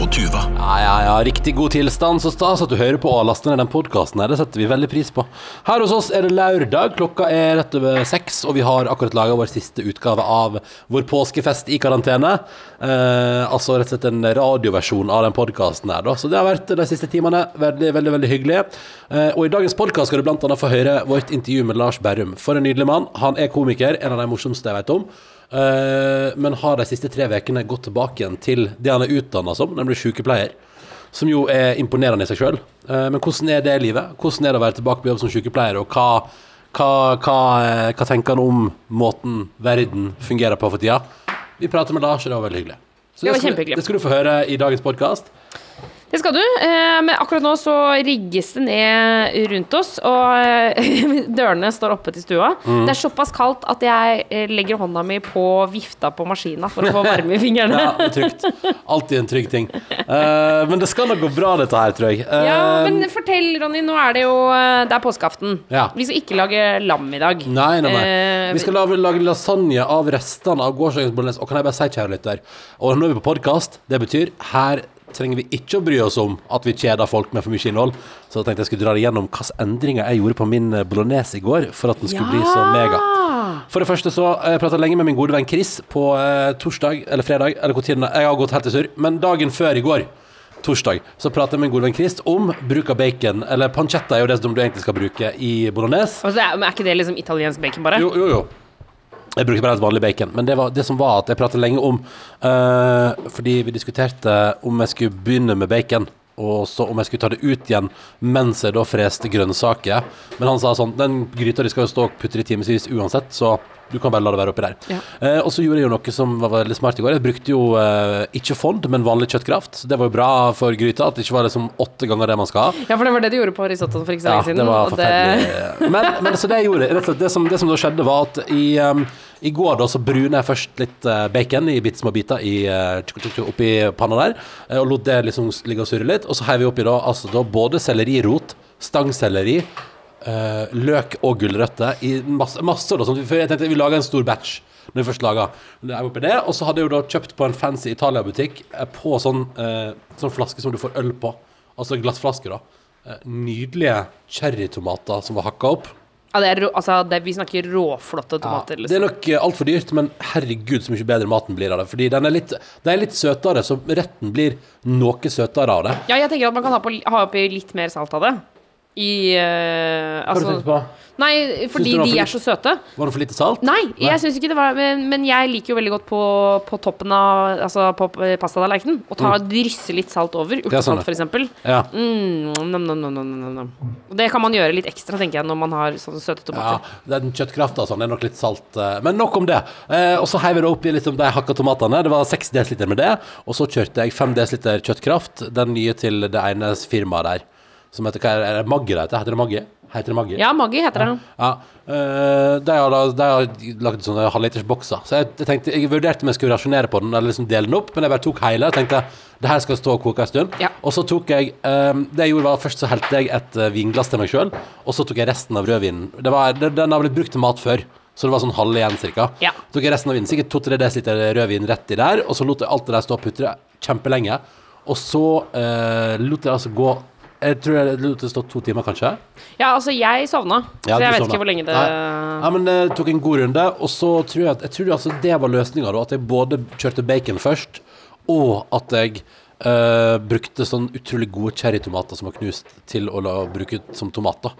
og Tuva. Ja, ja, ja, riktig god tilstand. Så stas at du hører på og laster ned den podkasten. Det setter vi veldig pris på. Her hos oss er det lørdag. Klokka er rett over seks, og vi har akkurat laga vår siste utgave av vår påskefest i karantene. Eh, altså rett og slett en radioversjon av den podkasten her, da. Så det har vært de siste timene veldig, veldig, veldig hyggelig. Eh, og i dagens podkast skal du blant annet få høre vårt intervju med Lars Berrum. For en nydelig mann. Han er komiker, en av de morsomste jeg vet om. Eh, men har de siste tre ukene gått tilbake igjen til det han er utdanna som, nemlig sykepleier. Som jo er imponerende i seg sjøl. Men hvordan er det livet? Hvordan er det å være tilbake på jobb som sykepleier, og hva, hva, hva, eh, hva tenker han om måten verden fungerer på for tida? Vi prater med Lars, og det var veldig hyggelig. Så Det var skal, det skal du få høre i dagens podkast. Det skal du. eh, Men akkurat nå så rigges det ned rundt oss, og eh, dørene står oppe til stua. Mm. Det er såpass kaldt at jeg eh, legger hånda mi på vifta på maskina for å få varme i fingrene. Ja, trygt. Alltid en trygg ting. Men det skal nok gå bra, dette her, tror jeg. Ja, men fortell, Ronny. Nå er det jo Det er påskeaften. Ja. Vi skal ikke lage lam i dag. Nei, nei, nei. Vi skal lage, lage lasagne av restene av gårsdagens bolognese. Og kan jeg bare si, kjære lytter, og nå er vi på podkast, det betyr her trenger vi ikke å bry oss om at vi kjeder folk med for mye innhold. Så da tenkte jeg skulle dra igjennom hvilke endringer jeg gjorde på min eh, bolognese i går for at den skulle bli så mega. For det første så eh, Jeg prata lenge med min gode venn Chris på eh, torsdag eller fredag, eller hvor tiden Jeg har gått helt til surr, men dagen før i går. Torsdag så pratet jeg med min gode venn Chris om bruk av bacon. Eller pancetta er jo det som du egentlig skal bruke i bolognese. altså, er, er ikke det liksom italiensk bacon, bare? Jo, jo, jo. Jeg bruker bare helt vanlig bacon. Men det, var, det som var at jeg pratet lenge om uh, Fordi vi diskuterte om jeg skulle begynne med bacon, og så om jeg skulle ta det ut igjen mens jeg da freste grønnsaker. Men han sa sånn Den gryta de skal jo stå og putte i timevis uansett, så du kan bare la det være oppi der. Ja. Eh, og så gjorde jeg jo noe som var veldig smart i går. Jeg brukte jo eh, ikke fond, men vanlig kjøttkraft. Det var jo bra for gryta. At det ikke var liksom åtte ganger det man skal ha. Ja, for det var det du gjorde på risottoen for ikke så Ja, lenge siden. det var forferdelig. forferdelig. Men, men så det jeg gjorde, rett og slett, det som, det som da skjedde, var at i, um, i går da så bruner jeg først litt eh, bacon i bitte små biter i, eh, oppi panna der, eh, og lot det liksom ligge og surre litt. Og så heiv vi oppi da, altså da både sellerirot, stangselleri, løk og gulrøtter i masse, masse da, sånn, jeg tenkte vi lager en stor batch når vi først det, og så hadde jeg jo da kjøpt på en fancy Italia-butikk på sånn, eh, sånn flaske som du får øl på, altså glassflaske da. Eh, Nydelige cherrytomater som var hakka opp. Ja, det er, altså, det, vi snakker råflotte Ja, tomater. det er Liksom. nok uh, altfor dyrt, men herregud så mye bedre maten blir av det. Fordi den er litt, den er litt søtere, så retten blir noe søtere av det. Ja, jeg tenker at man kan ha, på, ha oppi litt mer salt av det. I Hva har du altså, tenkt på? Nei, fordi du de er så søte. Var det for lite salt? Nei, Nei. jeg syns ikke det var men, men jeg liker jo veldig godt på, på toppen av Altså på pastatallerkenen å ta drysse litt salt over. Mm. er sånn, f.eks. Ja. Mm, nam, nam, nam. Det kan man gjøre litt ekstra, tenker jeg, når man har sånne søte tomater. Ja, den kjøttkrafta og sånn er nok litt salt. eh, Men nok om det. Eh, og så heiv jeg det oppi liksom de hakka tomatene. Det var 6 dl med det. Og så kjørte jeg 5 dl kjøttkraft, den nye til det ene firmaet der. Som heter hva er det, er det heter? Heter det Maggi? Heter det Maggi? Ja, Maggi heter det. Ja, eh, de har, da- de har lagd sånne halvliters bokser. Så jeg, jeg tenkte, jeg vurderte om jeg skulle rasjonere på den, eller liksom dele den opp, men jeg bare tok hele. og tenkte det her skal stå og koke en stund. Ja. Og så tok jeg eh, Det jeg gjorde var Først så helte jeg et eh, vinglass til meg sjøl, og så tok jeg resten av rødvinen. Det var, den har blitt brukt til mat før. Så det var sånn halv igjen, cirka. Ja. Tok jeg resten av vinen, sikkert 2-3 dl rødvin rett i der, og så lot jeg alt det der stå og putre kjempelenge. Og så eh, lot jeg altså gå Jeg tror jeg lot det stå to timer, kanskje. Ja, altså, jeg sovna, Ja, så jeg vet sovna. ikke hvor lenge det Nei. Ja, men det tok en god runde, og så tror jeg at Jeg tror altså det var løsninga, da. At jeg både kjørte bacon først, og at jeg eh, brukte sånn utrolig gode cherrytomater som var knust, til å la, bruke som tomater.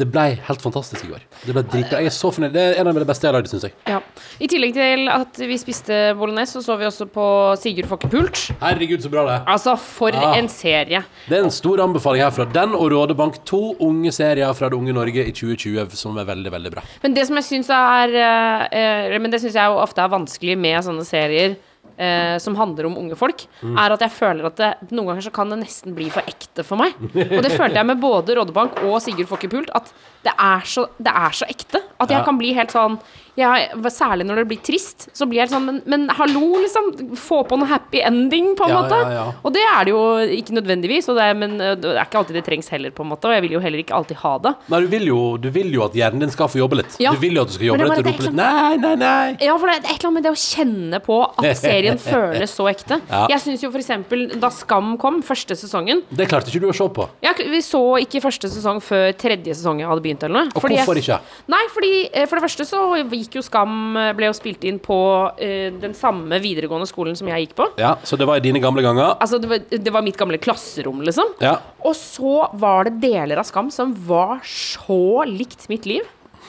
Det ble helt fantastisk i går. Det ble dritbra. Jeg er så fornøyd. Det er en av de beste jeg har lagd, syns jeg. Ja. I tillegg til at vi spiste bolognese, så så vi også på Sigurd Fokke Pult. Herregud, så bra det er. Altså, for Ah. en serie. Det er en stor anbefaling herfra. Den og Rådebank, to unge serier fra det unge Norge i 2020 som er veldig, veldig bra. Men det som jeg syns er eh, eh, Men det syns jeg ofte er vanskelig med sånne serier eh, som handler om unge folk, Mm. er at jeg føler at det, noen ganger så kan det nesten bli for ekte for meg. Og det følte jeg med både Rådebank og Sigurd Fokkepult, at det er, så, det er så ekte. At jeg kan bli helt sånn jeg, Særlig når det blir trist, så blir jeg sånn Men, men hallo, liksom. Få på noe happy ending, på en Ja, måte. ja, ja. Og det er det jo ikke nødvendigvis, det men øh, det er ikke alltid det trengs heller, på en måte. Og jeg vil jo heller ikke alltid ha det. Nei, du vil, jo, du vil jo at hjernen din skal få jobbe litt. Du vil jo at du skal jobbe litt og rope litt Nei, nei, nei. Ja, for det er et eller annet med det å kjenne på at serien føles så ekte. Jeg syns jo eksempel da Skam kom, første sesongen Det klarte ikke du å se på. jeg, Vi så ikke første sesong før tredje sesong hadde begynt, eller noe. Og Fordi hvorfor ikke? Nei, fordi eh, for det første så gikk jo Skam eh, Ble jo spilt inn på uh, den samme videregående skolen som jeg gikk på. Ja, Så det var i dine gamle ganger? Altså, det var, det var mitt gamle klasserom, liksom. Ja. Og så var det deler av Skam som var så likt mitt liv.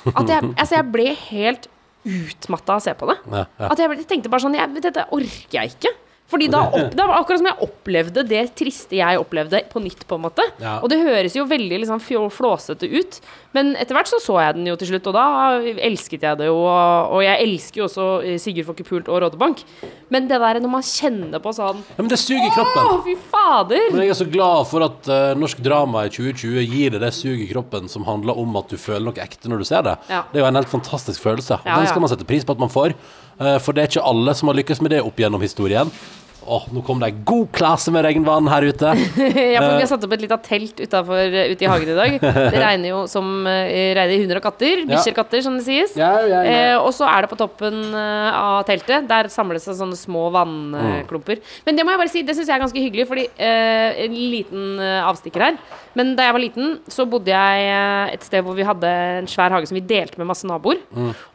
At jeg, altså jeg ble helt utmatta av å se på det. Ja, ja. At jeg tenkte bare sånn jeg, Dette orker jeg ikke. Fordi da opp, var akkurat som jeg opplevde det triste jeg opplevde, på nytt. på en måte Ja. Og det høres jo veldig liksom flåsete ut, men etter hvert så så jeg den jo til slutt, og da elsket jeg det jo. Og, og jeg elsker jo også eh, Sigurd Fokkepult og Rådebank. Men det der når man kjenner på sånn ja, Men det suger i kroppen. Å, fy fader! Men jeg er så glad for at uh, norsk drama i 2020 gir deg det suget i kroppen som handler om at du føler noe ekte når du ser det. Ja. Det er jo en helt fantastisk følelse. Ja, Den skal man sette pris på at man får. Uh, for det er ikke alle som har lykkes med det opp gjennom historien. Åh, nå kom det ei god klasse med regnvann her ute. Ja, for vi har satt opp et lite telt utenfor, ute i hagen i dag. Det regner jo som eh, regner hunder og katter. Bikkjer og katter, som det sies. Ja, ja, ja. Eh, og så er det på toppen eh, av teltet. Der samles det sånne små vannklumper. Men det må jeg bare si, det syns jeg er ganske hyggelig, fordi eh, En liten eh, avstikker her. Men da jeg var liten, så bodde jeg eh, et sted hvor vi hadde en svær hage som vi delte med masse naboer.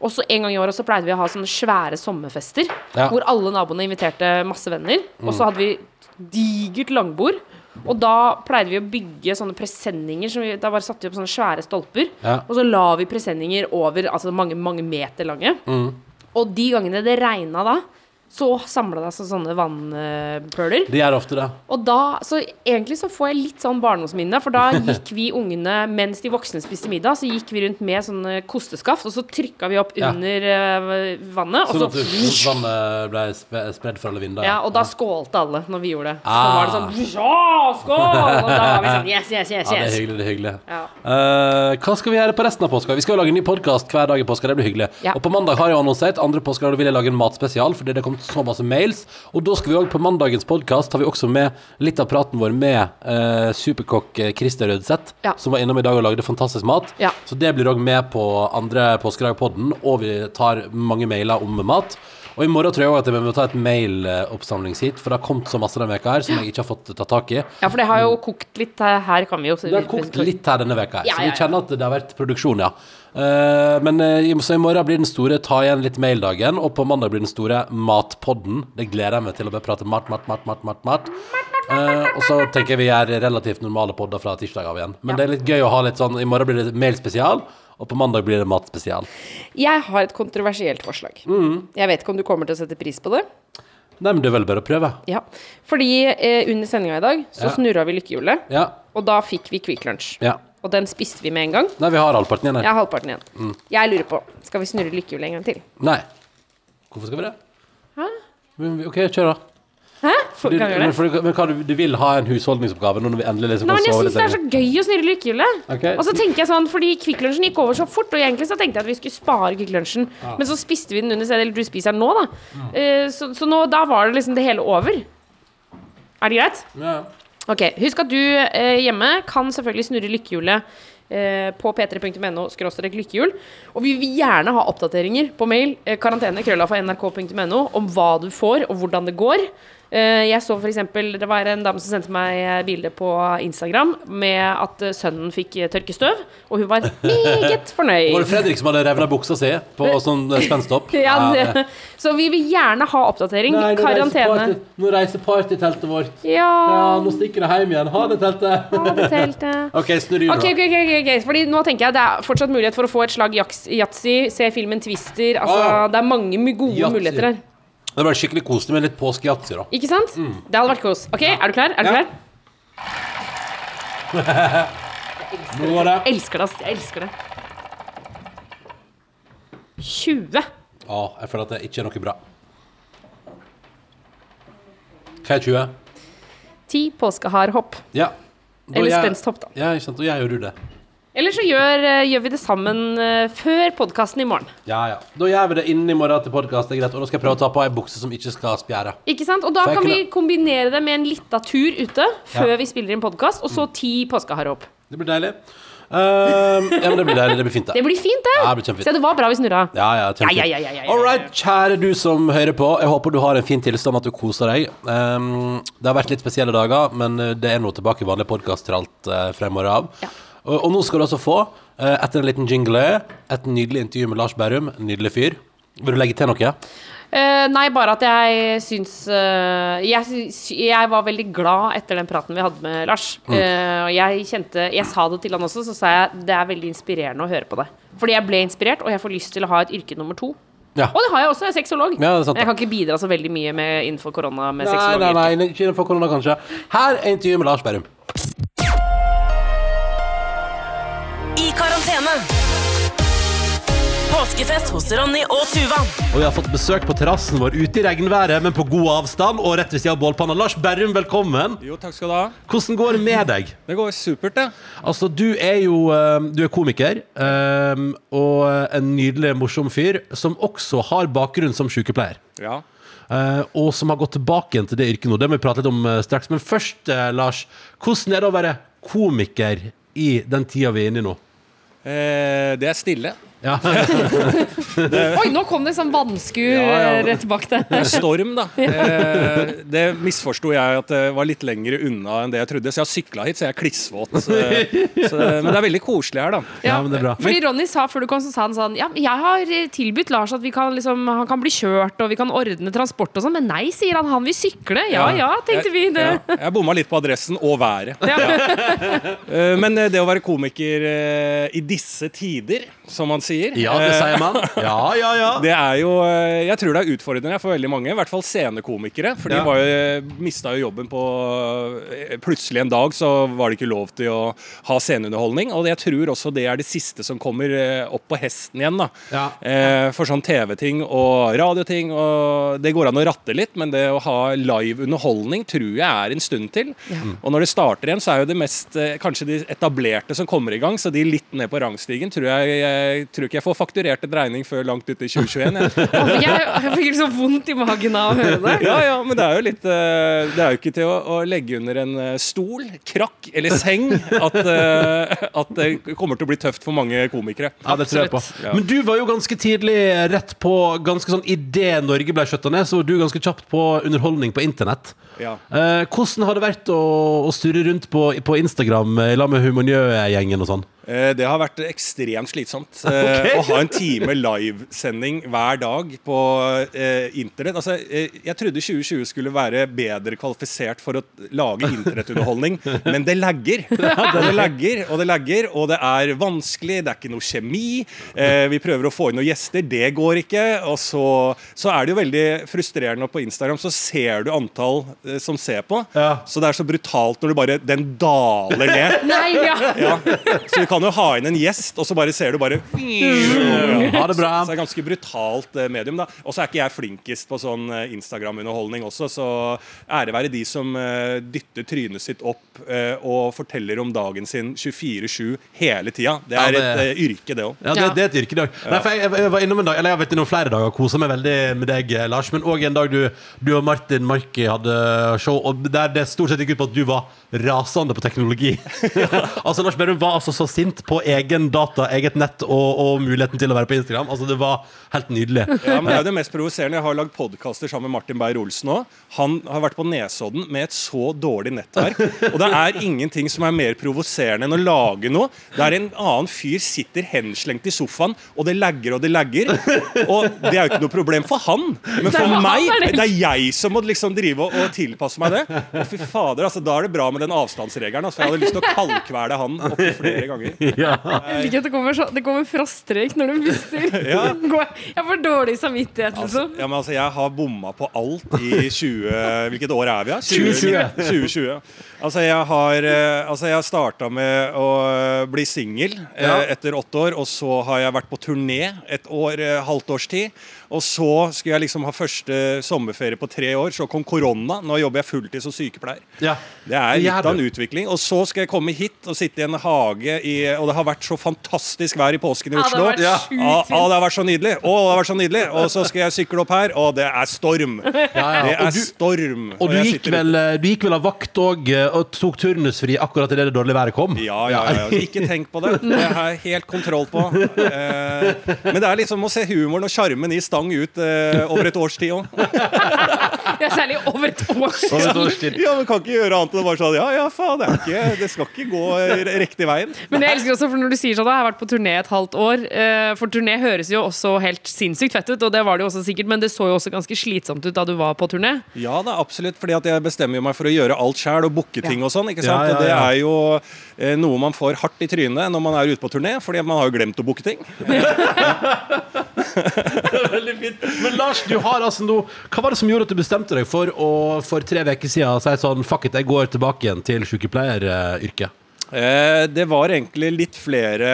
Og så en gang i året så pleide vi å ha sånne svære sommerfester hvor alle naboene inviterte masse venner. Og så hadde vi digert langbord. Og da pleide vi å bygge sånne presenninger. Som vi, da bare satte vi opp sånne svære stolper. Ja. Og så la vi presenninger over altså mange, mange meter lange. Og de gangene det regna da, så samla det seg sånne vannpøler. De gjør ofte det. Og da, så egentlig så får jeg litt sånn barndomsminne, for da gikk vi ungene, mens de voksne spiste middag, så gikk vi rundt med sånne kosteskaft, og så trykka vi opp Ja. under eh, vannet, Sånn at vannet ble spredd for alle vinduer? ja, og da skålte alle når vi gjorde det. Så Ah. var det sånn Ja, skål! Og da var vi sånn Yes, yes, yes. Ja, det er hyggelig. det er hyggelig Ja. Uh, Hva skal vi gjøre på resten av påska? Vi skal jo lage en ny podkast hver dag i påska. Det blir hyggelig. Ja. Og på mandag har jeg annonsert andre påskedag vil jeg lage en matspesial, fordi det kom så masse mails. Og da skal vi òg på mandagens podkast har vi også med litt av praten vår med eh, superkokk eh, Christer Rødseth, Ja. som var innom i dag og lagde fantastisk mat. Ja. Så det blir òg med på andre påskedag-podden, og vi tar mange mailer om mat. Og i morgen tror jeg også at jeg må ta et mailoppsamlingsheat, for det har kommet så masse denne veka her som jeg ikke har fått tatt tak i. ja, for det har jo kokt litt her, kan vi jo Det har kokt litt her denne veka her, Ja, så ja, vi kjenner at det har vært produksjon, ja. Eh, men eh, så i morgen blir den store ta igjen litt mail-dagen, og på mandag blir den store matpodden. Det gleder jeg meg til å prate mat, mat, mat, mat, mat, mat. Uh, og så tenker jeg vi gjør relativt normale podder fra tirsdag av igjen. Men det er litt gøy å ha litt sånn I morgen blir det mailspesial, og på mandag blir det matspesial. Jeg har et kontroversielt forslag. Mm. Jeg vet ikke om du kommer til å sette pris på det. Nei, men det er vel bare å prøve. Ja. Fordi eh, under sendinga i dag så Ja. snurra vi lykkehjulet, Ja. og da fikk vi Quick Lunch. ja. Og den spiste vi med en gang. Nei, vi har halvparten igjen her. har halvparten igjen. Mm. Jeg lurer på, skal vi snurre lykkehjulet en gang til? Nei. Hvorfor skal vi det? Hæ? OK, kjør, da. Hæ? For, Du, kan vi gjøre men, det? for, men hva, du, du vil ha en husholdningsoppgave nå når vi endelig liksom Nei, kan men jeg sove syns det er så gøy å snurre lykkehjulet. Ok. Og så tenker jeg sånn, fordi Kvikk Lunsjen gikk over så fort, og egentlig så tenkte jeg at vi skulle spare Kvikk Lunsjen, men så spiste vi den under stedet, eller du spiser den nå, da. Eh, så, så nå, da var det liksom det hele over. Er det greit? Ja. Ok, Husk at du eh, hjemme kan selvfølgelig snurre lykkehjulet eh, på p3.no skråstrek lykkehjul. Og vi vil gjerne ha oppdateringer på mail eh, karantene krølla for nrk.no om hva du får, og hvordan det går. Eh, jeg så for eksempel, Det var en dame som sendte meg eh, bilde på Instagram med at eh, sønnen fikk tørkestøv, og hun var meget fornøyd. Var det. Fredrik som hadde revna buksa si på sånn spensthopp? Ja, det, så vi vil gjerne ha oppdatering. Nei, nå reiser, party, nå reiser partyteltet vårt. Ja, Ja, nå stikker det hjem igjen. Ha det, teltet. ha det teltet. OK, snurr okay, okay, okay, ok, ok. Fordi nå tenker jeg det er fortsatt mulighet for å få et slag yatzy, se filmen Twister. Altså, Ah. det er mange gode Yatzy. muligheter her. Det var skikkelig koselig med litt påskeyatzy, da. Ikke sant? Det hadde vært kos. Ok, er du klar? Er du Ja. klar? Nå var det. Jeg elsker det, ass. Jeg elsker det. 20. Å, jeg føler at det ikke er noe bra. Hva er 20? 10 påskeharhopp. Ja. Da Eller gjør- spensthopp, da. Ja, ikke sant. Jeg gjør du det. Eller så gjør, eh, gjør vi det sammen eh, før podkasten i morgen. Ja, ja. Da gjør vi det innen i morgen til podkast. Og nå skal jeg prøve å ta på ei bukse som ikke skal spjære. Ikke sant? Og da kan vi kunne- kombinere det med en lita tur ute før Ja. vi spiller inn podkast, og så ti påskeharhopp. Det blir deilig. Ehm, ja, men det blir deilig. Det blir fint, Det det. blir fint, det. Ja, det blir kjempefint. Se, det var bra vi snurra. Ja, ja, kjempefint. Ja, ja, ja. All right, kjære du som hører på. Jeg håper du har en fin tilstand, at du koser deg. Um, det har vært litt spesielle dager, men eh, det er nå tilbake i vanlig podkast til alt uh, fra i morgen av. Ja. Og, og nå skal du altså få, eh, etter en liten jingle, et nydelig intervju med Lars Berrum. Nydelig fyr. Vil du legge til noe? Eh, nei, bare at jeg syns eh, jeg, jeg var veldig glad etter den praten vi hadde med Lars. Mm. Eh, og jeg kjente Jeg sa det til han også, så sa jeg det er veldig inspirerende å høre på det. Fordi jeg ble inspirert, og jeg får lyst til å ha et yrke nummer to. Ja. Og det har jeg også, jeg er sexolog. Ja, er jeg kan ikke bidra så veldig mye med, innenfor korona med Nei, nei, nei, ikke innenfor korona, kanskje. Her er intervjuet med Lars Berrum. I karantene. Påskefest hos Ronny og Tuva. Og vi har fått besøk på terrassen vår ute i regnværet, men på god avstand, og rett ved siden av bålpanna. Lars Berrum, velkommen. Jo, takk skal du ha. Hvordan går det med deg? Det går supert, det. Altså, du er jo eh, Du er komiker, eh, og en nydelig, morsom fyr, som også har bakgrunn som sykepleier. Ja. Eh, og som har gått tilbake igjen til det yrket nå. Det må vi prate litt om eh, straks. Men først, eh, Lars, hvordan er det å være komiker i den tida vi er inne i nå? Eh, det er stille. Ja. Oi, nå kom det sånn vannskur Ja, ja. eh, rett bak deg. Storm, da. Eh, det misforsto jeg at det var litt lenger unna enn det jeg trodde. Så jeg har sykla hit, så jeg er klissvåt. Men det er veldig koselig her, da. Ja, men det er bra. Fordi Ronny sa før du kom, så sa han sånn Ja, jeg har eh, tilbudt Lars at vi kan liksom, han kan bli kjørt, og vi kan ordne transport og sånn, men nei, sier han. Han vil sykle. Ja ja, tenkte vi. Det. Ja, jeg bomma litt på adressen og været. Ja. Eh, men det å være komiker i disse tider, som man sier ja, det eh, sier man. Ja, ja, ja. Det er jo eh, Jeg tror det er utfordrende for veldig mange, i hvert fall scenekomikere. For de Ja. var jo, mista jo jobben på eh, Plutselig en dag så var det ikke lov til å ha sceneunderholdning. Og jeg tror også det er det siste som kommer eh, opp på hesten igjen. da Ja. eh, For sånn TV-ting og radioting. Og det går an å ratte litt, men det å ha live underholdning tror jeg er en stund til. Og når det starter igjen, så er jo det mest eh, kanskje de etablerte som kommer i gang. Så de litt ned på rangstigen tror jeg, jeg tror ikke jeg får fakturert en regning før langt ut i 2021. Jeg. Jeg, jeg fikk så vondt i magen av å høre det. Ja, ja, men det er jo litt eh, Det er jo ikke til å, å legge under en eh, stol, krakk eller seng at, eh, at det kommer til å bli tøft for mange komikere. Ja, det tror jeg på. Ja. Men du var jo ganske tidlig rett på Ganske sånn Idet Norge ble skjøtta ned, så var du ganske kjapt på underholdning på internett. Ja. Eh, hvordan har det vært å, å sturre rundt på, på Instagram i lag med Humornjø-gjengen og sånn? Eh, Det har vært ekstremt slitsomt. okay. Å ha en time livesending hver dag på eh, internett. Altså, eh, jeg trodde 2020 skulle være bedre kvalifisert for å lage internettunderholdning, men det lagger. Det lagger, og det lagger, og det er vanskelig, det er ikke noe kjemi. Eh, vi prøver å få inn noen gjester, det går ikke. Og så, så er det jo veldig frustrerende på Instagram, så ser du antall eh, som ser på. Ja. Så det er så brutalt når du bare Den daler ned. Nei, ja. Ja. Så vi kan jo ha inn en gjest, og så bare ser du bare Ha det bra. Så det er ganske brutalt eh, medium. da Og så er ikke jeg flinkest på sånn eh, Instagram-underholdning også, så ære være de som eh, dytter trynet sitt opp og forteller om dagen sin 24-7 hele tida. Det er et yrke, det òg. Ja, det, det er et yrke det òg. Nei, for jeg, jeg var innom en dag, eller jeg har vært innom flere dager og kosa meg veldig med deg, Lars. Men òg en dag du, du og Martin Marki hadde show, og der det stort sett gikk ut på at du var rasende på teknologi. altså Lars Berrum var altså så sint på egen data, eget nett og, og muligheten til å være på Instagram. Altså Det var helt nydelig. Ja, men det er jo det mest provoserende. Jeg har lagd podkaster sammen med Martin Beyer-Olsen òg. Han har vært på Nesodden med et så dårlig nettverk. Og det er ingenting som er mer provoserende enn å lage noe der en annen fyr sitter henslengt i sofaen, og det lagger og det lagger. Og det er jo ikke noe problem for han, men for meg er det Det er jeg som må liksom drive og, og tilpasse meg det. Og fy fader, altså Da er det bra med den avstandsregelen. Altså, for jeg hadde lyst til å kaldkvele han opptil flere ganger. Ja. Jeg liker at det kommer, så, det kommer frostrøyk når du puster. Ja. Jeg får dårlig samvittighet, Altså, liksom. ja, men altså, jeg har bomma på alt i 20 Hvilket år er vi, da? 2020. 2020. Altså, jeg har, eh, altså, jeg starta med å eh, bli singel eh, Ja. etter åtte år, og så har jeg vært på turné et år, halvt års tid. Og så skulle jeg liksom ha første sommerferie på tre år, så kom korona. Nå jobber jeg fulltid som sykepleier. Ja. Det er litt av en utvikling. Og så skal jeg komme hit og sitte i en hage i Og det har vært så fantastisk vær i påsken i Ja, det Oslo. har vært Ja. det har vært så nydelig. Å, det har vært så nydelig. Og så skal jeg sykle opp her, og det er storm. Ja, ja. Det Og er du- storm. Og du gikk, vel, eh, du gikk vel av vakt òg og tok turnusfri akkurat idet det dårlige været kom? Ja, ja, ja, ja. Ikke tenk på det. Det har jeg helt kontroll på. Eh, men det er liksom å se humoren og sjarmen i stang ut eh, over et års tid òg. Ja, særlig over et års Og et års tid. Ja, men kan ikke gjøre annet enn å bare sånn Ja, ja, faen, det, er ikke, det skal ikke gå r- riktig veien. Men jeg elsker også, for når du sier sånn, da, jeg har vært på turné et halvt år. eh, For turné høres jo også helt sinnssykt fett ut, og det var det jo også sikkert, men det så jo også ganske slitsomt ut da du var på turné. Ja da, absolutt. fordi at jeg bestemmer jo meg for å gjøre alt sjæl og booke ting og sånn. ikke sant? Ja, ja, Og det er jo eh, noe man får hardt i trynet når man er ute på turné, fordi man har jo glemt å booke ting. Veldig fint. Men Lars, du har altså nå Hva var det som gjorde at du bestemte deg for å for tre uker siden si sånn Fuck it, jeg går tilbake igjen til sykepleieryrket? Eh, det var egentlig litt flere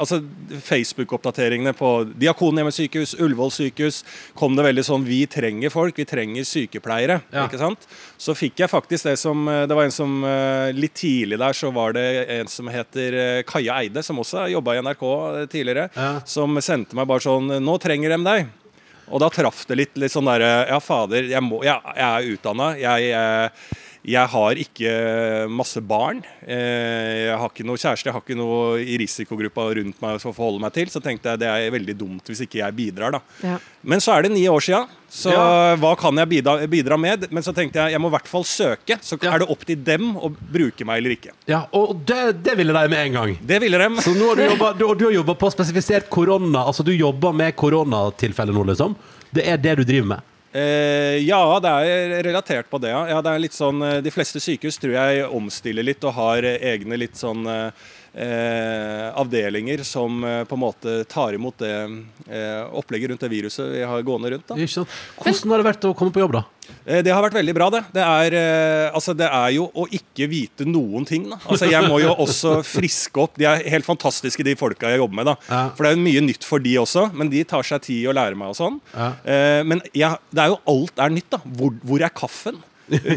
Altså Facebook-oppdateringene på Diakonhjemmet sykehus, Ullevål sykehus, kom det veldig sånn Vi trenger folk, vi trenger sykepleiere. Ja. ikke sant? Så fikk jeg faktisk det som eh, Det var en som eh, Litt tidlig der så var det en som heter eh, Kaja Eide, som også jobba i NRK tidligere, Ja. som sendte meg bare sånn Nå trenger de deg. Og da traff det litt, litt sånn derre Ja, fader, jeg, må, jeg, jeg er utdanna. Jeg, eh, jeg har ikke masse barn. Eh, Jeg har ikke noe kjæreste, jeg har ikke noe i risikogruppa rundt meg å forholde meg til. Så tenkte jeg det er veldig dumt hvis ikke jeg bidrar, da. Ja. Men så er det ni år sia, så Ja. hva kan jeg bidra, bidra med? Men så tenkte jeg jeg må i hvert fall søke. Så Ja. er det opp til dem å bruke meg eller ikke. Ja, og det, det ville de med en gang. Det ville dem. Så nå har du jobba du, du har jobba på spesifisert korona, altså du jobber med koronatilfeller nå, liksom? Det er det du driver med? Eh, ja, det er relatert på det. Ja. ja, det sånn, eh, De fleste sykehus tror jeg omstiller litt og har eh, egne litt sånn eh, eh, avdelinger som eh, på en måte tar imot det eh, opplegget rundt det viruset vi har gående rundt. da. Ikke sant? Hvordan har det vært å komme på jobb, da? Eh, Det har vært veldig bra, det. Det er, eh, altså, det er jo å ikke vite noen ting. Da. Altså, jeg må jo også friske opp. De er helt fantastiske, de folka jeg jobber med. Da. Ja. For det er jo mye nytt for de også, men de tar seg tid å lære meg og sånn. Ja. Eh, men jeg, det er jo alt er nytt, da. Hvor, hvor er kaffen?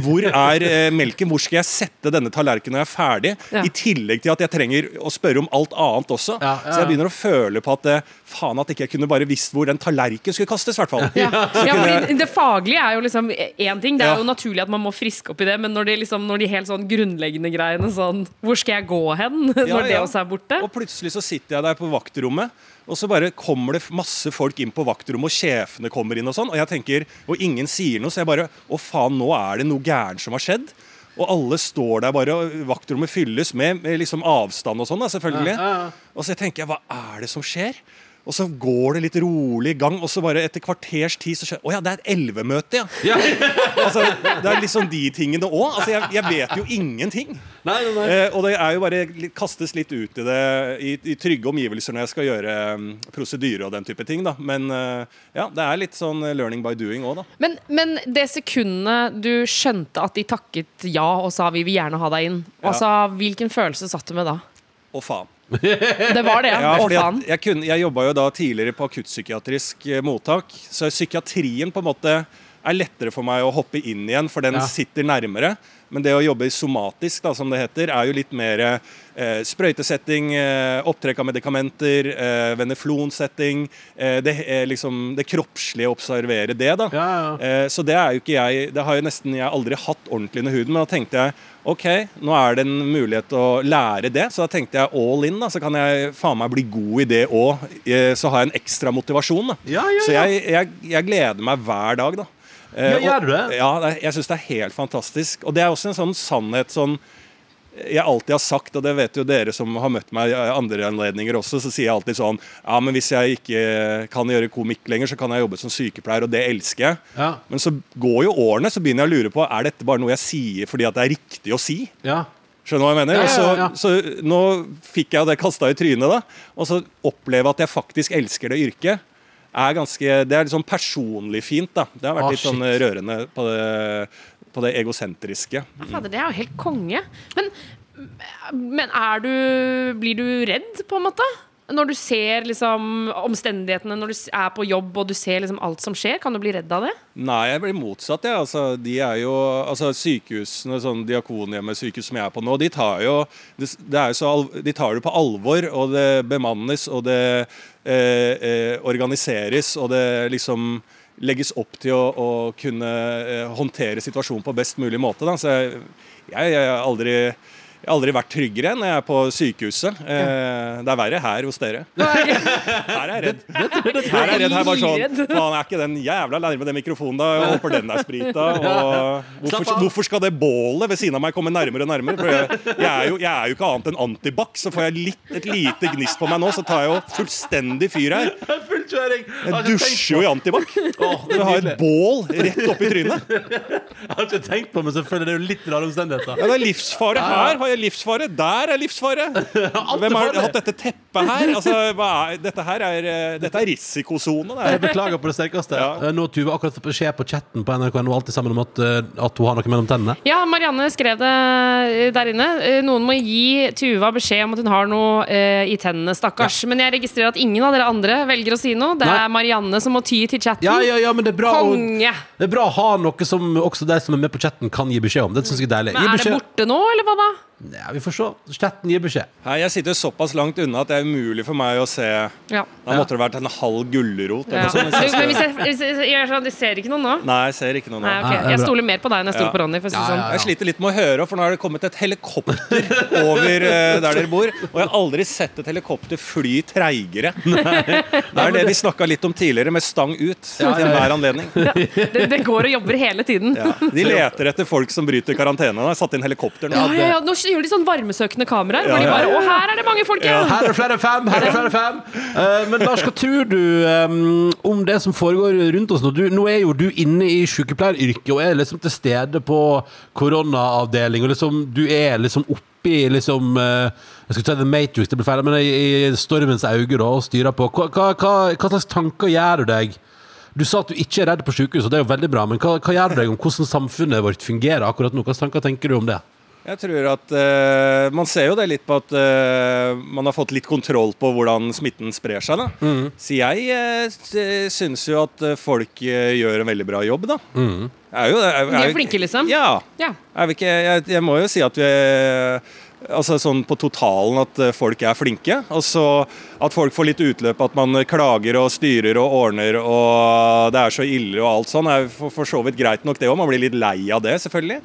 Hvor er eh, melken? Hvor skal jeg sette denne tallerkenen når jeg er ferdig? Ja. I tillegg til at jeg trenger å spørre om alt annet også. Ja, ja, Så jeg begynner å føle på at eh, faen at ikke jeg kunne bare visst hvor den tallerkenen skulle kastes. i hvert fall. Ja. Ja, jeg- fordi Det faglige er jo liksom én ting. Det er Ja. jo naturlig at man må friske opp i det, men når de, liksom, når de helt sånn grunnleggende greiene sånn Hvor skal jeg gå hen når Ja, det også er borte? Og plutselig så sitter jeg der på vaktrommet, og så bare kommer det masse folk inn på vaktrommet, og sjefene kommer inn og sånn, og jeg tenker, og ingen sier noe, så jeg bare Å, faen, nå er det noe gærent som har skjedd. Og alle står der bare, og vaktrommet fylles med, med liksom avstand og sånn, da, selvfølgelig. Ja, ja, ja. Og så tenker jeg, hva er det som skjer? Og så går det litt rolig i gang, og så bare etter kvarters tid så skjer Å ja, det er et elvemøte, ja. Ja. Altså, det er liksom de tingene òg. Altså, jeg, jeg vet jo ingenting. Nei, nei, nei. Eh, og det er jo bare kastes litt ut i det i, i trygge omgivelser når jeg skal gjøre um, prosedyre og den type ting. da Men uh, ja, det er litt sånn learning by doing òg, da. Men, men det sekundet du skjønte at de takket ja og sa vi vil gjerne ha deg inn, Ja. altså, hvilken følelse satt du med da? Å, faen. Det var det, ja. Å, faen. Jeg, jeg, kunne, jeg jobba jo da tidligere på akuttpsykiatrisk eh, mottak, så psykiatrien på en måte er lettere for meg å hoppe inn igjen, for den Ja. sitter nærmere. Men det å jobbe somatisk, da, som det heter, er jo litt mer eh, sprøytesetting, eh, opptrekk av medikamenter, eh, veneflonsetting. Eh, det, er liksom, det kroppslige, observere det, da. Ja, ja. Eh, så det er jo ikke jeg Det har jo nesten jeg aldri hatt ordentlig under huden. Men da tenkte jeg OK, nå er det en mulighet å lære det. Så da tenkte jeg all in. da Så kan jeg faen meg bli god i det òg. Så har jeg en ekstra motivasjon. da Ja, ja, Så jeg, jeg, jeg gleder meg hver dag, da. Eh, Ja, gjør du det? Ja, jeg syns det er helt fantastisk. Og det er også en sånn sannhet sånn jeg alltid har sagt, og det vet jo dere som har møtt meg i andre anledninger også, så sier jeg alltid sånn Ja, men hvis jeg ikke kan gjøre komikk lenger, så kan jeg jobbe som sykepleier, og det elsker jeg. Ja. Men så går jo årene, så begynner jeg å lure på Er dette bare noe jeg sier fordi at det er riktig å si. Ja. Skjønner du hva jeg mener? Ja, så, så nå fikk jeg jo det kasta i trynet, da. Og så oppleve at jeg faktisk elsker det yrket, er ganske Det er litt sånn personlig fint, da. Det har vært Ah, litt sånn shit. rørende på det, på det egosentriske. Ja, Fader, det er jo helt konge. Men, men er du Blir du redd, på en måte? Når du ser liksom omstendighetene, når du er på jobb og du ser liksom alt som skjer, kan du bli redd av det? Nei, jeg blir motsatt. Ja. Altså, de er jo, altså Sykehusene, sånn Diakonhjemmesykehus som jeg er på nå, de tar jo det, det så, de tar det på alvor, og det bemannes, og det eh, eh, organiseres, og det liksom legges opp til å, å kunne eh, håndtere situasjonen på best mulig måte. Da. Så jeg, jeg, jeg aldri jeg har aldri vært tryggere enn jeg er på sykehuset. Eh, det er verre her hos dere. Her er jeg redd. Her er jeg redd. Her bare sånn Faen, er ikke den jævla nærme den mikrofonen, da? Jeg håper den er sprita. Og hvorfor, hvorfor skal det bålet ved siden av meg komme nærmere og nærmere? For jeg, jeg, er, jo, jeg er jo ikke annet enn antibac, så får jeg litt, et lite gnist på meg nå, så tar jeg jo fullstendig fyr her. Full kjøring! Jeg dusjer jo i antibac. Det er har et bål rett opp i trynet. Jeg har ikke tenkt på men selvfølgelig det er jo litt rare omstendigheter. Ja, det er livsfare her, har jeg livsfare. Der er livsfare. Hvem har hatt dette teppet her? Altså, hva er, dette her er, eh, dette er risikosone. Jeg er. beklager på det sterkeste. Ja. Eh, Nå har Tuve akkurat fått beskjed på chatten på NRK.no alltid sammen om at, eh, at hun har noe mellom tennene. Ja, Marianne skrev det der inne. Noen må gi Tuva beskjed om at hun har noe i tennene, stakkars. Men jeg registrerer at ingen av dere andre velger å si noe. Det er Marianne som må ty til chatten. Ja, ja, ja, men det er bra å, Konge! det er bra å ha noe som også de som er med på chatten, kan gi beskjed om. Det syns jeg er deilig. Men Gi er det beskjed. borte nå, eller hva da? Ja, vi får se. Chatten gir beskjed. Nei, jeg sitter såpass langt unna at det er umulig for meg å se Ja. Da måtte det vært en halv gulrot. Ja. eller noe sånt. Du, hvis jeg men hvis jeg, hvis jeg, jeg, sånn, jeg ser ikke noen nå. Nei, jeg ser ikke noen nå. Nei, ok. Nei, det er Jeg stoler mer på deg enn jeg stoler Ja. på Ronny. For å si Ja, sånn. ja, Jeg sliter litt med å høre, for nå har det kommet et helikopter over uh, der dere bor. Og jeg har aldri sett et helikopter fly treigere. Det er det vi snakka litt om tidligere, med stang ut til enhver anledning. Det, det går og jobber hele tiden. Ja. De leter etter folk som bryter karantene. Nå har satt inn helikopter nå. Ja, ja, ja. Nå gjør de sånn varmesøkende kameraer. Hvor de Ja, ja. bare Å, her er det mange folk, ja! Her er det flere fem! Her er det flere fem Uh, Men Lars, hva tror du um, om det som foregår rundt oss nå? Du, nå er jo du inne i sykepleieryrket og er liksom til stede på koronaavdeling, og liksom, du er liksom oppi liksom eh, Jeg skulle si The Matrix, det blir feil, men i, i stormens øyne da, og styrer på. Hva, hva, hva, hva slags tanker gjør du deg? Du sa at du ikke er redd på sykehus, og det er jo veldig bra, men hva, hva gjør du deg om hvordan samfunnet vårt fungerer akkurat nå? Hva slags tanker tenker du om det? Jeg tror at uh, Man ser jo det litt på at uh, man har fått litt kontroll på hvordan smitten sprer seg. da. Mm. Så jeg uh, syns jo at folk gjør en veldig bra jobb, da. Mm. Er jo, er, De er flinke, liksom? Ja. Ja. Er vi ikke, jeg, jeg må jo si at vi Altså sånn på totalen at eh, folk er flinke. Og så at folk får litt utløp, at man klager og styrer og ordner og det er så ille og alt sånn, er for, for så vidt greit nok det òg. Man blir litt lei av det, selvfølgelig.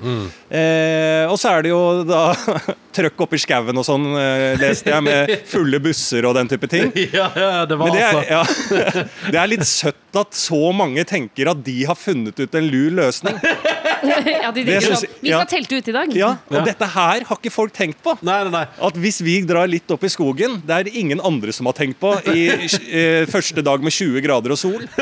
Eh, og så er det jo da trøkk oppi skauen og sånn, eh, leste jeg, med fulle busser og den type ting. Ja, ja, det var Men det er, altså ja, det er litt søtt at så mange tenker at de har funnet ut en lur løsning. Ja, de synes sånn Vi skal ja. telte ut i dag. Ja, og Ja. dette her har ikke folk tenkt på. Nei, nei, nei. At hvis vi drar litt opp i skogen, det er det ingen andre som har tenkt på i eh, første dag med 20 grader og sol.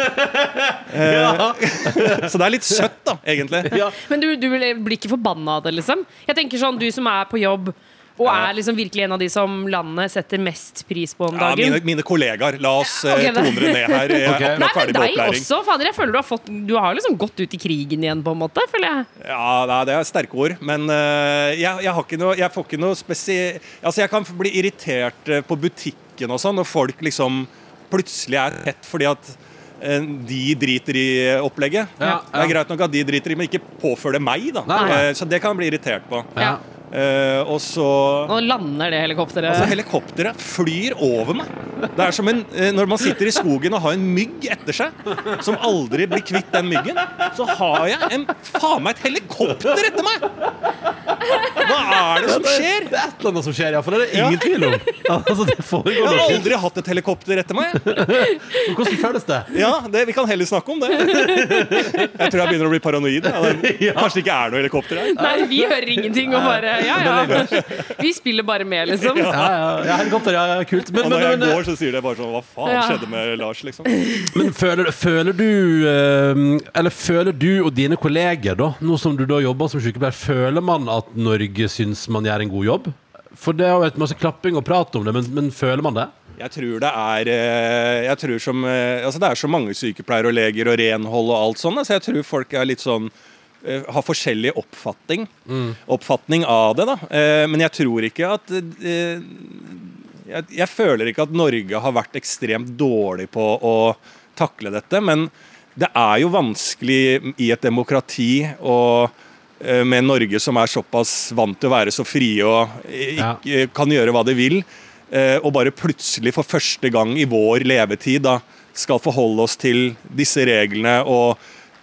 Ja. Så det er litt søtt, da, egentlig. Ja. Men du, du blir ikke forbanna av det, liksom? Jeg tenker sånn, Du som er på jobb og er liksom virkelig en av de som landet setter mest pris på om Ja, dagen. mine, mine kollegaer. La oss okay, tone det ned her. Jeg er Ok. Nei, men ferdig med opplæring. også. Fader, jeg føler Du har fått Du har liksom gått ut i krigen igjen, på en måte. føler jeg Ja, Det er sterke ord. Men eh, jeg, jeg, har ikke noe, jeg får ikke noe spesi... Altså, jeg kan bli irritert eh, på butikken og sånn, når folk liksom plutselig er tett fordi at eh, de driter i opplegget. Ja, Det er greit nok at de driter i, men ikke påfør det meg, da. Nei, nei. Eh, Så det kan jeg bli irritert på. Ja. Eh, og så Nå lander det helikopteret. Altså, helikopteret flyr over meg. Det er som en, eh, Når man sitter i skogen og har en mygg etter seg, som aldri blir kvitt den myggen, så har jeg en, faen meg et helikopter etter meg! Hva er det som skjer? Det er et eller annet som skjer, iallfall. for det er det ingen tvil om. Altså, det Jeg har noe. aldri hatt et helikopter etter meg. Hvordan føles det? Ja, det, Vi kan heller snakke om det. Jeg tror jeg begynner å bli paranoid. Ja, det, kanskje det ikke er noe helikopter her. Nei, vi hører ingenting og bare Ja, ja. Vi spiller bare med, liksom. Ja, ja, ja helikopter, ja, ja, kult. Men, Og men, når jeg men, går, så sier det bare sånn Hva faen Ja. skjedde med Lars, liksom? men føler, føler du eh, Eller føler du og dine kolleger, da, nå som du da jobber som sykepleier, føler man at Norge syns man gjør en god jobb? For det har vært masse klapping og prat om det, men, men føler man det? Jeg tror det er eh, Jeg tror som eh, Altså det er så mange sykepleiere og leger og renhold og alt sånt, så jeg tror folk er litt sånn eh, har forskjellig oppfatning, oppfatning av det. da Men jeg tror ikke at jeg, jeg føler ikke at Norge har vært ekstremt dårlig på å takle dette. Men det er jo vanskelig i et demokrati eh, med Norge som er såpass vant til å være så frie og ikke kan gjøre hva de vil, eh, og bare plutselig for første gang i vår levetid da, skal forholde oss til disse reglene og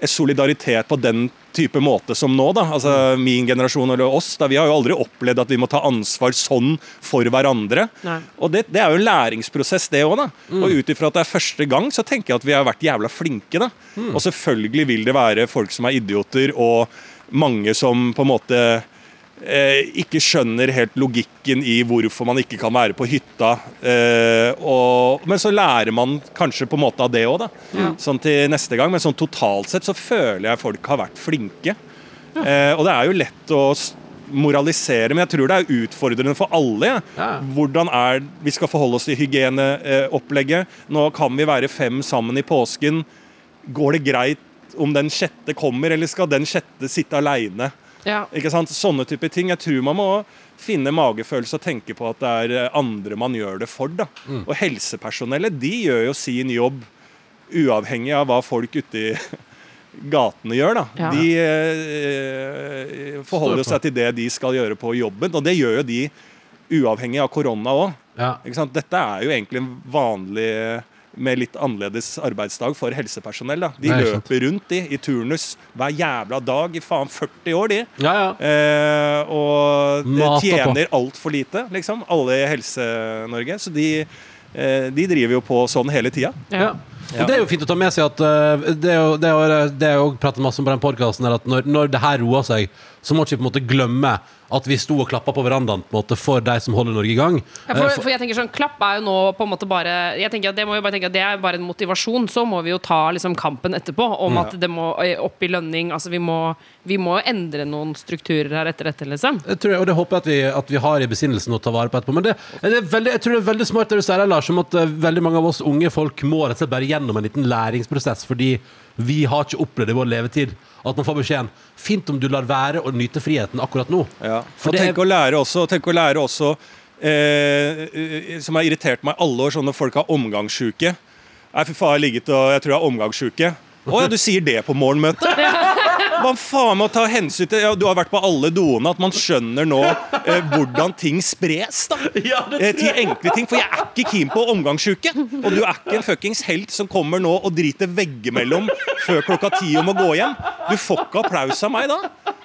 solidaritet på den type måte som nå. da, altså Min generasjon eller oss, da, vi har jo aldri opplevd at vi må ta ansvar sånn for hverandre. Nei. Og det, det er jo en læringsprosess, det òg. Og ut ifra at det er første gang, så tenker jeg at vi har vært jævla flinke. da. Og selvfølgelig vil det være folk som er idioter, og mange som på en måte eh, ikke skjønner helt logikken i hvorfor man ikke kan være på hytta. Eh, og, men så lærer man kanskje på en måte av det òg, da. Sånn til neste gang. Men sånn totalt sett så føler jeg folk har vært flinke. Eh, og det er jo lett å moralisere, men jeg tror det er utfordrende for alle. ja. Ja. Hvordan er vi skal forholde oss til hygieneopplegget. Nå kan vi være fem sammen i påsken. Går det greit om den sjette kommer, eller skal den sjette sitte aleine? Ja. Ikke sant? Sånne type ting. Jeg tror man må finne magefølelse og tenke på at det er eh, andre man gjør det for. da. Og helsepersonellet de gjør jo sin jobb uavhengig av hva folk ute i gatene gjør. da. Ja. De eh, forholder Står seg til det de skal gjøre på jobben, og det gjør jo de uavhengig av korona òg. Ja. Dette er jo egentlig en vanlig med litt annerledes arbeidsdag for helsepersonell. da. De Nei, løper rundt de, i turnus hver jævla dag i faen 40 år, de. Ja, ja. Eh, og de Mata tjener altfor lite, liksom. Alle i Helse-Norge. Så de, eh, de driver jo på sånn hele tida. Ja. Ja. Det er jo fint å ta med seg at uh, det er jo det er jo- det er jo pratet masse om på den podkasten at når, når det her roer seg, så må ikke vi på en måte glemme at vi sto og klappa på verandaen på en måte for de som holder Norge i gang. Ja, Eh, for, for- jeg tenker sånn, Klapp er jo nå på en måte bare Jeg tenker at Det må jo bare tenke at det er bare en motivasjon. Så må vi jo ta liksom kampen etterpå om at det må eh, opp i lønning. Altså Vi må, vi må endre noen strukturer her etter dette, liksom. Jeg tror, og det håper jeg at vi, at vi har i besinnelsen å ta vare på etterpå. Men det, det er veldig, jeg tror det er veldig smart det du sier, Lars, om at eh, veldig mange av oss unge folk må rett og slett bare gjennom en liten læringsprosess, fordi vi har ikke opplevd i vår levetid at man får beskjeden Fint om du lar være å nyte friheten akkurat nå. For og det er- tenk å lære også, tenk å lære også eh, eh, Som har irritert meg alle år, sånn når folk har omgangssjuke. Nei, fy faen, jeg har ligget og jeg tror jeg har omgangssjuke. Å ja, du sier det på morgenmøtet? Man faen må ta hensyn til ja, Du har vært på alle doene, at man skjønner nå eh, hvordan ting spres. da eh, Til enkle ting. For jeg er ikke keen på omgangsuke. Og du er ikke en fuckings helt som kommer nå og driter veggimellom før klokka ti om å gå hjem. Du får ikke applaus av meg da.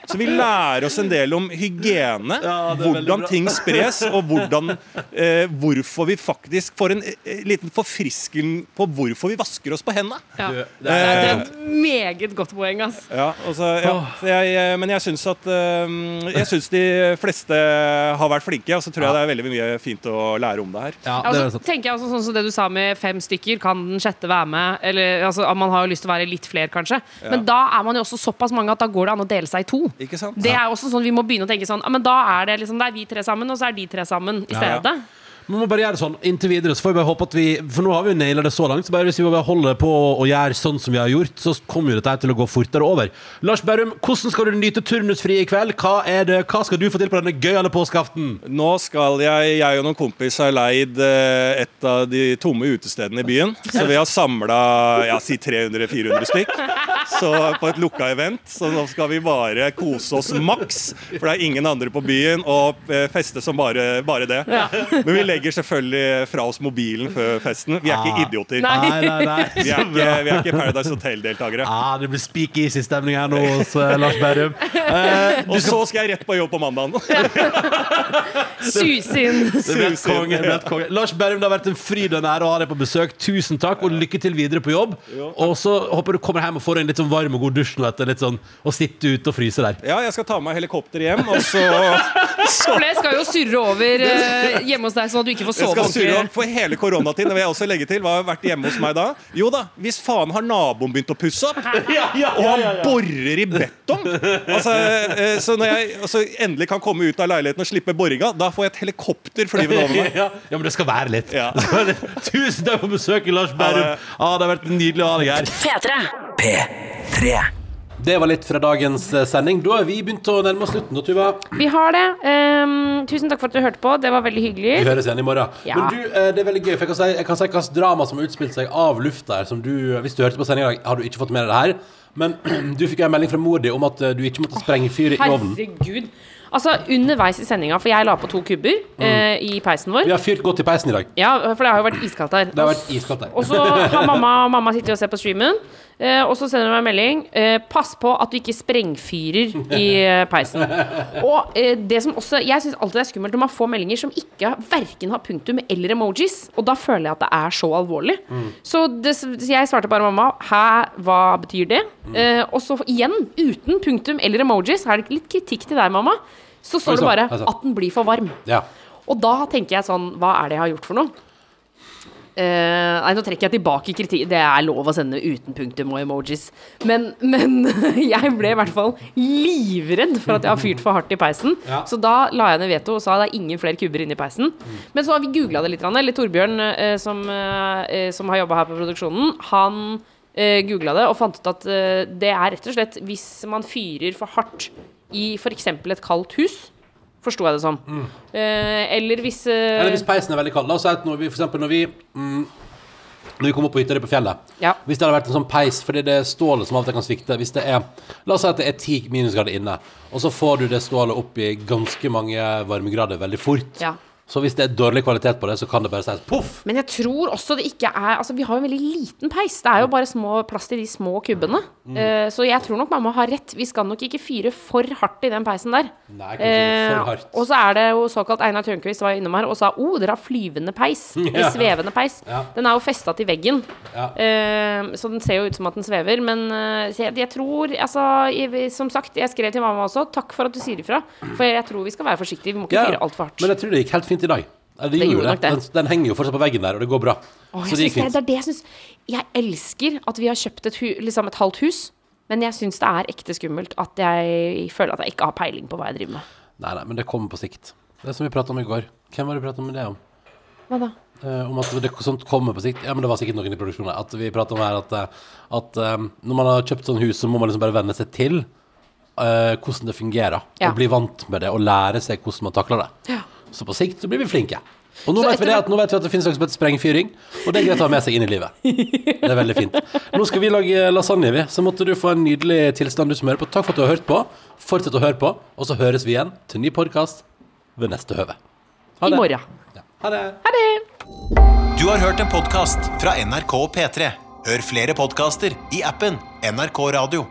Så vi lærer oss en del om hygiene, Ja, det er hvordan ting spres, og hvordan, eh, hvorfor vi faktisk får en eh, liten forfrisking på hvorfor vi vasker oss på hendene. Ja. Det er Eh, et meget godt poeng, ass. ja, altså, ja. Jeg, eh, men jeg syns at eh, Jeg syns de fleste har vært flinke, og så tror jeg det er veldig mye fint å lære om det her. ja, det Altså, er tenker jeg også sånn som det du sa med fem stykker, kan den sjette være med? Eller, altså, Man har jo lyst til å være litt flere, kanskje. Men da er man jo også såpass mange at da går det an å dele seg i to. Ikke sant? Det er også sånn Vi må begynne å tenke sånn ah, men Da er det liksom Det er vi tre sammen, og så er de tre sammen i Ja, ja. Man må bare gjøre det sånn inntil videre. Så får vi bare håpe at vi For nå har vi jo naila det så langt. Så bare hvis vi bare holder på å gjøre sånn som vi har gjort, så kommer jo dette til å gå fortere over. Lars Berrum, hvordan skal du nyte turnusfri i kveld? Hva, er det, hva skal du få til på denne gøyale påskeaften? Nå skal jeg, jeg og noen kompiser har leid eh, et av de tomme utestedene i byen. Så vi har samla ja, si 300-400 stykk så på et lukka event. Så nå skal vi bare kose oss maks, for det er ingen andre på byen, og eh, feste som bare, bare det. Men vi legger selvfølgelig fra oss mobilen før festen. Vi er ikke idioter. Nei. Nei, nei. Vi er ikke, vi er ikke Paradise Hotel-deltakere. Ah, det blir speakeasy-stemning her nå hos eh, Lars Berrum. Eh, Og så skal jeg rett på jobb på mandagen. Sus inn. det ble et konge, det. Lars Berrum, det har vært en fryd og en ære å ha deg på besøk. Tusen takk, og lykke til videre på jobb. Og så håper du kommer hjem og får en litt sånn varm og god dusj nå etter litt sånn å sitte ute og fryse der. Ja, jeg skal ta med meg helikopter hjem, og så, så For det skal jo surre over eh, hjemme hos deg, sånn at du ikke får Jeg skal surre opp for hele koronatiden. Det vil jeg også legge til. Hva har vært hjemme hos meg da? Jo da, hvis faen har naboen begynt å pusse opp, og han borer i betong altså, eh, Så når jeg altså, endelig kan komme ut av leiligheten og slippe boringa, da får jeg et helikopter flyvende over meg. Ja, ja, men det skal være litt. Ja. Det skal være litt. Tusen takk for besøket, Lars Bærum. Ah, det har vært nydelig å ha deg her. P3. P3. Det var litt fra dagens eh, sending. Da har vi begynt å nærme oss slutten. Da, Tuva. Vi har det. Um, tusen takk for at du hørte på. Det var veldig hyggelig. Vi høres igjen i morgen. Ja. Men du, eh, det er veldig gøy, for jeg kan si, jeg kan si hvilket drama som har utspilt seg av lufta her. Som du, hvis du hørte på sendinga har du ikke fått med deg det her. Men du fikk en melding fra mor di om at eh, du ikke måtte sprenge fyret i ovnen. Herregud. Altså, underveis i sendinga, for jeg la på to kubber eh, i peisen vår. Vi har fyrt godt i peisen i dag. Ja, for det har jo vært iskaldt her. Det har vært iskaldt her. Og så har mamma, og mamma sitter og ser på streamen, eh, og så sender hun meg en melding. Eh, pass på at du ikke sprengfyrer i eh, peisen. Og eh, det som også Jeg syns alltid det er skummelt når man får meldinger som ikke verken har punktum eller emojis. Og da føler jeg at det er så alvorlig. Så, det, så jeg svarte bare mamma Hæ, hva betyr det? Eh, og så igjen, uten punktum eller emojis, her er det litt kritikk til deg, mamma. Så står det sånn, bare altså. at den blir for varm. Ja. Og da tenker jeg sånn Hva er det jeg har gjort for noe? Eh, nei, nå trekker jeg tilbake kritikk. Det er lov å sende uten punktum og emojis. Men, men jeg ble i hvert fall livredd for at jeg har fyrt for hardt i peisen. Ja. Så da la jeg ned veto og sa det er ingen flere kubber inni peisen. Men så har vi googla det litt. Eller Torbjørn, uh, som, uh, som har jobba her på produksjonen, han uh, googla det og fant ut at det er rett og slett hvis man fyrer for hardt i f.eks. et kaldt hus. Forsto jeg det som. Eh, eller hvis eh, Mm. Eller hvis peisen er veldig kald. La oss si at når vi, for eksempel når vi mm, Når vi kom opp på hytta på fjellet Ja. Hvis det hadde vært en sånn peis Fordi det er stålet som av og til kan svikte Hvis det er La oss si at det er 10 minusgrader inne Og så får du det stålet opp i ganske mange varmegrader veldig fort Ja. Så hvis det er dårlig kvalitet på det Så kan det bare sies Puff! Men jeg tror også det ikke er Altså, vi har jo en veldig liten peis. Det er jo bare små, plass til de små kubbene. Mm. Uh, så jeg tror nok mamma har rett. Vi skal nok ikke fyre for hardt i den peisen der. Nei, kanskje uh, for hardt. og så er det jo såkalt Einar Tørnquist var innom her og sa oh, dere har flyvende peis. Eller svevende peis. Ja. Den er jo festa til veggen. Ja. Uh, så den ser jo ut som at den svever. Men eh, jeg, jeg tror Altså, jeg, som sagt, jeg skrev til mamma også. Takk for at du sier ifra. For jeg tror vi skal være forsiktige. Vi må ikke Ja, fyre altfor hardt. Men jeg tror det gikk helt fint i dag Det, Det gjorde det. Den, den henger jo fortsatt på veggen der Og det går bra Åh, Så det gikk synes det, fint det det jeg syns Jeg elsker at vi har kjøpt et, hu, liksom et halvt hus, men jeg syns det er ekte skummelt at jeg føler at jeg ikke har peiling på hva jeg driver med. Nei, nei, men det kommer på sikt Det som vi pratet om i går Hvem var det vi pratet om det om? Hva da? Eh, om at det sånt kommer på sikt Ja, men det var sikkert noen i produksjonen At vi pratet om her at, eh, at um, Når man har kjøpt sånn hus Så må man liksom bare venne seg til uh, Hvordan det fungerer Ja. Og bli vant med det Og lære seg hvordan man takler det Ja. Så på sikt så blir vi flinke Og nå vet, vi det at, nå vet vi at det finnes noe som heter sprengfyring Og det er greit å ha med seg inn i livet Det er veldig fint Nå skal vi lage lasagne vi Så måtte du få en nydelig tilstand du som hører på Takk for at du har hørt på Fortsett å høre på Og så høres vi igjen til ny podcast Ved neste høve Ha I morgen. Ja. Ha det Ha det! Du har hørt en podkast fra NRK og P3. Hør flere podkaster i appen NRK Radio.